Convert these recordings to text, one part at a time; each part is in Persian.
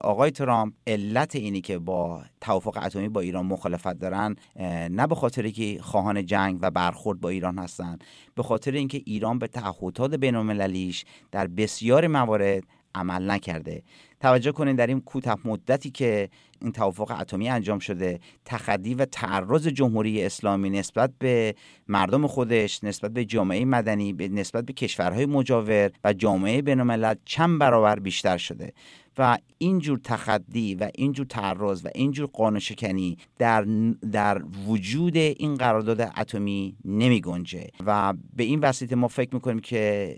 آقای ترامپ علت اینی که با توافق اتمی با ایران مخالفت دارن نه به خاطر که خواهان جنگ و برخورد با ایران هستن به خاطر اینکه ایران به تعهدات بین‌المللیش در بسیار موارد عمل نکرده. توجه کنید در این کوتاه مدتی که این توافق اتمی انجام شده تخدی و تعرض جمهوری اسلامی نسبت به مردم خودش نسبت به جامعه مدنی نسبت به کشورهای مجاور و جامعه بینالملل چند برابر بیشتر شده. و اینجور تخدی و اینجور تعرض و اینجور قانون شکنی در, در وجود این قرارداد اتمی نمی گنجه و به این وسیله ما فکر می‌کنیم که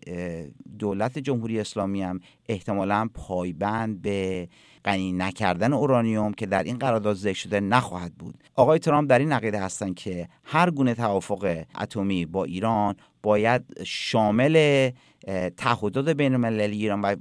دولت جمهوری اسلامی هم احتمالا پایبند به غنی نکردن اورانیوم که در این قرارداد ذکر شده نخواهد بود. آقای ترامپ در این عقیده هستند که هر گونه توافق اتمی با ایران باید شامل تعهدات بین المللی ایران و,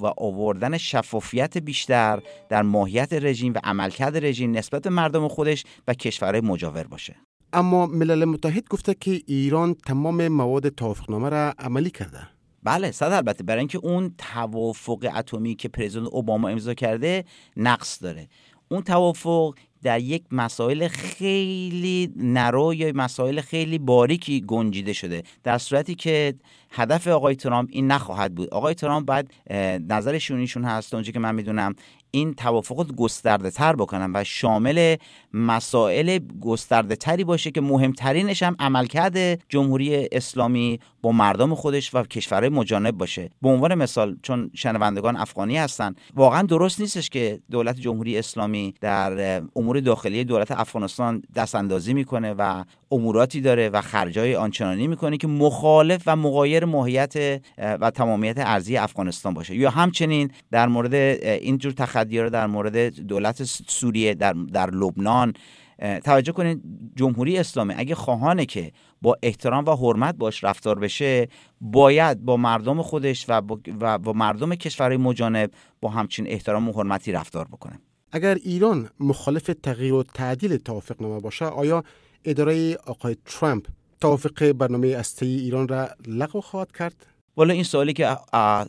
و آوردن شفافیت بیشتر در ماهیت رژیم و عملکرد رژیم نسبت به مردم خودش و کشورهای مجاور باشه. اما ملل متحد گفته که ایران تمام مواد توافقنامه را عملی کرده. بله صد البته. برای اینکه اون توافق اتمی که پرزیدنت اوباما امضا کرده نقص داره. اون توافق در یک مسائل خیلی نرو یا مسائل خیلی باریکی گنجیده شده. در صورتی که هدف آقای ترامپ این نخواهد بود. آقای ترامپ بعد نظرشون ایشون هست اونجا که من می‌دونم این توافق گسترده تر بکنن و شامل مسائل گسترده تری باشه که مهمترینش هم عملکرد جمهوری اسلامی با مردم خودش و کشورهای مجانب باشه. به عنوان مثال چون شنوندگان افغانی هستن واقعا درست نیستش که دولت جمهوری اسلامی در امور داخلی دولت افغانستان دست اندازی می‌کنه و اموراتی داره و خرجای آنچنانی می‌کنه که مخالف و مغایر ماهیت و تمامیت ارزی افغانستان باشه. یا همچنین در مورد اینجور تخدی رو در مورد دولت سوریه در, در لبنان توجه کنید جمهوری اسلامی اگه خواهانه که با احترام و حرمت باش رفتار بشه باید با مردم خودش و با, و با مردم کشورهای مجانب با همچین احترام و حرمتی رفتار بکنه اگر ایران مخالف تغییر و تعدیل توافقنامه باشه آیا اداره آقای ترامپ توافق برنامه استه ایران را لغو خواهد کرد؟ والا این سوالی که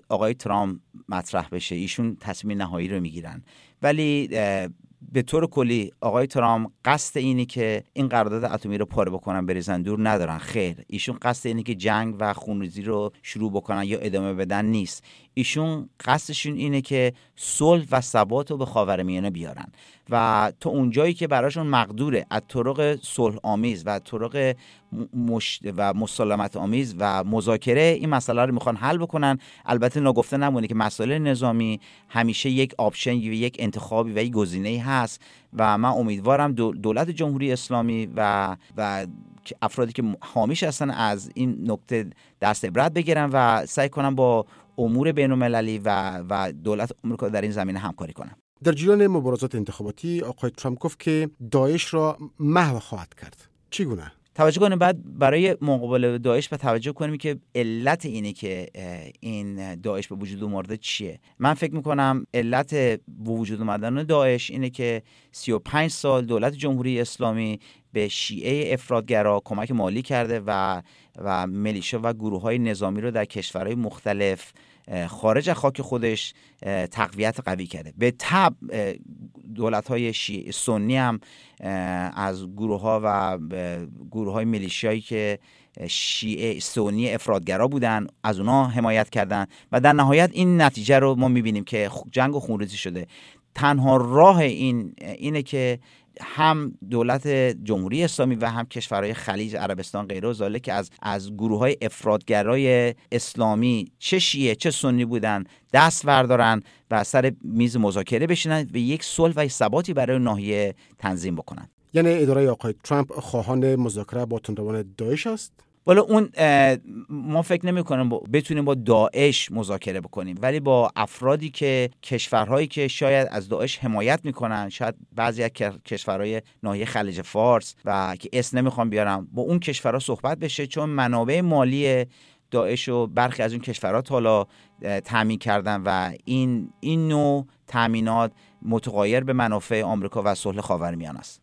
آقای ترامپ مطرح بشه ایشون تصمیم نهایی رو می‌گیرن. ولی به طور کلی آقای ترامپ قصد اینی که این قرارداد اتمی رو پاره بکنن بریزن دور ندارن. خیر ایشون قصد اینی که جنگ و خونریزی رو شروع بکنن یا ادامه بدن نیست. ایشون قصدشون اینه که صلح و ثبات رو به خاورمیانه بیارن. و تو اونجایی که براشون مقدوره از طرق صلح آمیز و طرق مش... و مسالمت آمیز و مذاکره این مسئله رو می‌خوان حل بکنن. البته نگفته نمونه که مسئله نظامی همیشه یک آپشن یک انتخابی و یک گزینه هست و من امیدوارم دولت جمهوری اسلامی و و افرادی که حامیش هستن از این نکته دست عبرت بگیرن و سعی کنن با امور بین المللی و و دولت آمریکا در این زمینه همکاری کنن در جریان مبارزات انتخاباتی آقای ترامپ گفت که داعش را محو خواهد کرد. چگونه توجه کنیم بعد برای مقابله داعش به توجه کنیم که علت اینه که این داعش به وجود اومده چیه. من فکر می‌کنم علت به وجود اومدن داعش اینه که 35 سال دولت جمهوری اسلامی به شیعه افرادگرا کمک مالی کرده و و ملیشا و گروه های نظامی رو در کشورهای مختلف خارج از خاک خودش تقویت قوی کرده. به تب دولت های سنی هم از گروه ها و گروه های ملیشیایی که شیعه سنی افرادگرا بودن از اونا حمایت کردن و در نهایت این نتیجه رو ما می‌بینیم که جنگ و خونریزی شده. تنها راه این اینه که هم دولت جمهوری اسلامی و هم کشورهای خلیج عربستان غیره و که از از گروه های افرادگرای اسلامی چه شیعه چه سنی بودن دست بردارن و سر میز مذاکره بشینن و یک صلح و ثباتی برای ناحیه تنظیم بکنن. یعنی اداره آقای ترامپ خواهان مذاکره با تندروان داعش است؟ والا اون ما فکر نمی کنیم بتونیم با داعش مذاکره بکنیم ولی با افرادی که کشورهایی که شاید از داعش حمایت می‌کنن شاید بعضی از کشورهای ناحیه خلیج فارس و که اسم نمی‌خوام بیارم با اون کشورها صحبت بشه چون منابع مالی داعش و برخی از اون کشورها حالا تامین کردن و این این نوع تامینات متغایر به منافع آمریکا و صلح خاورمیانه است.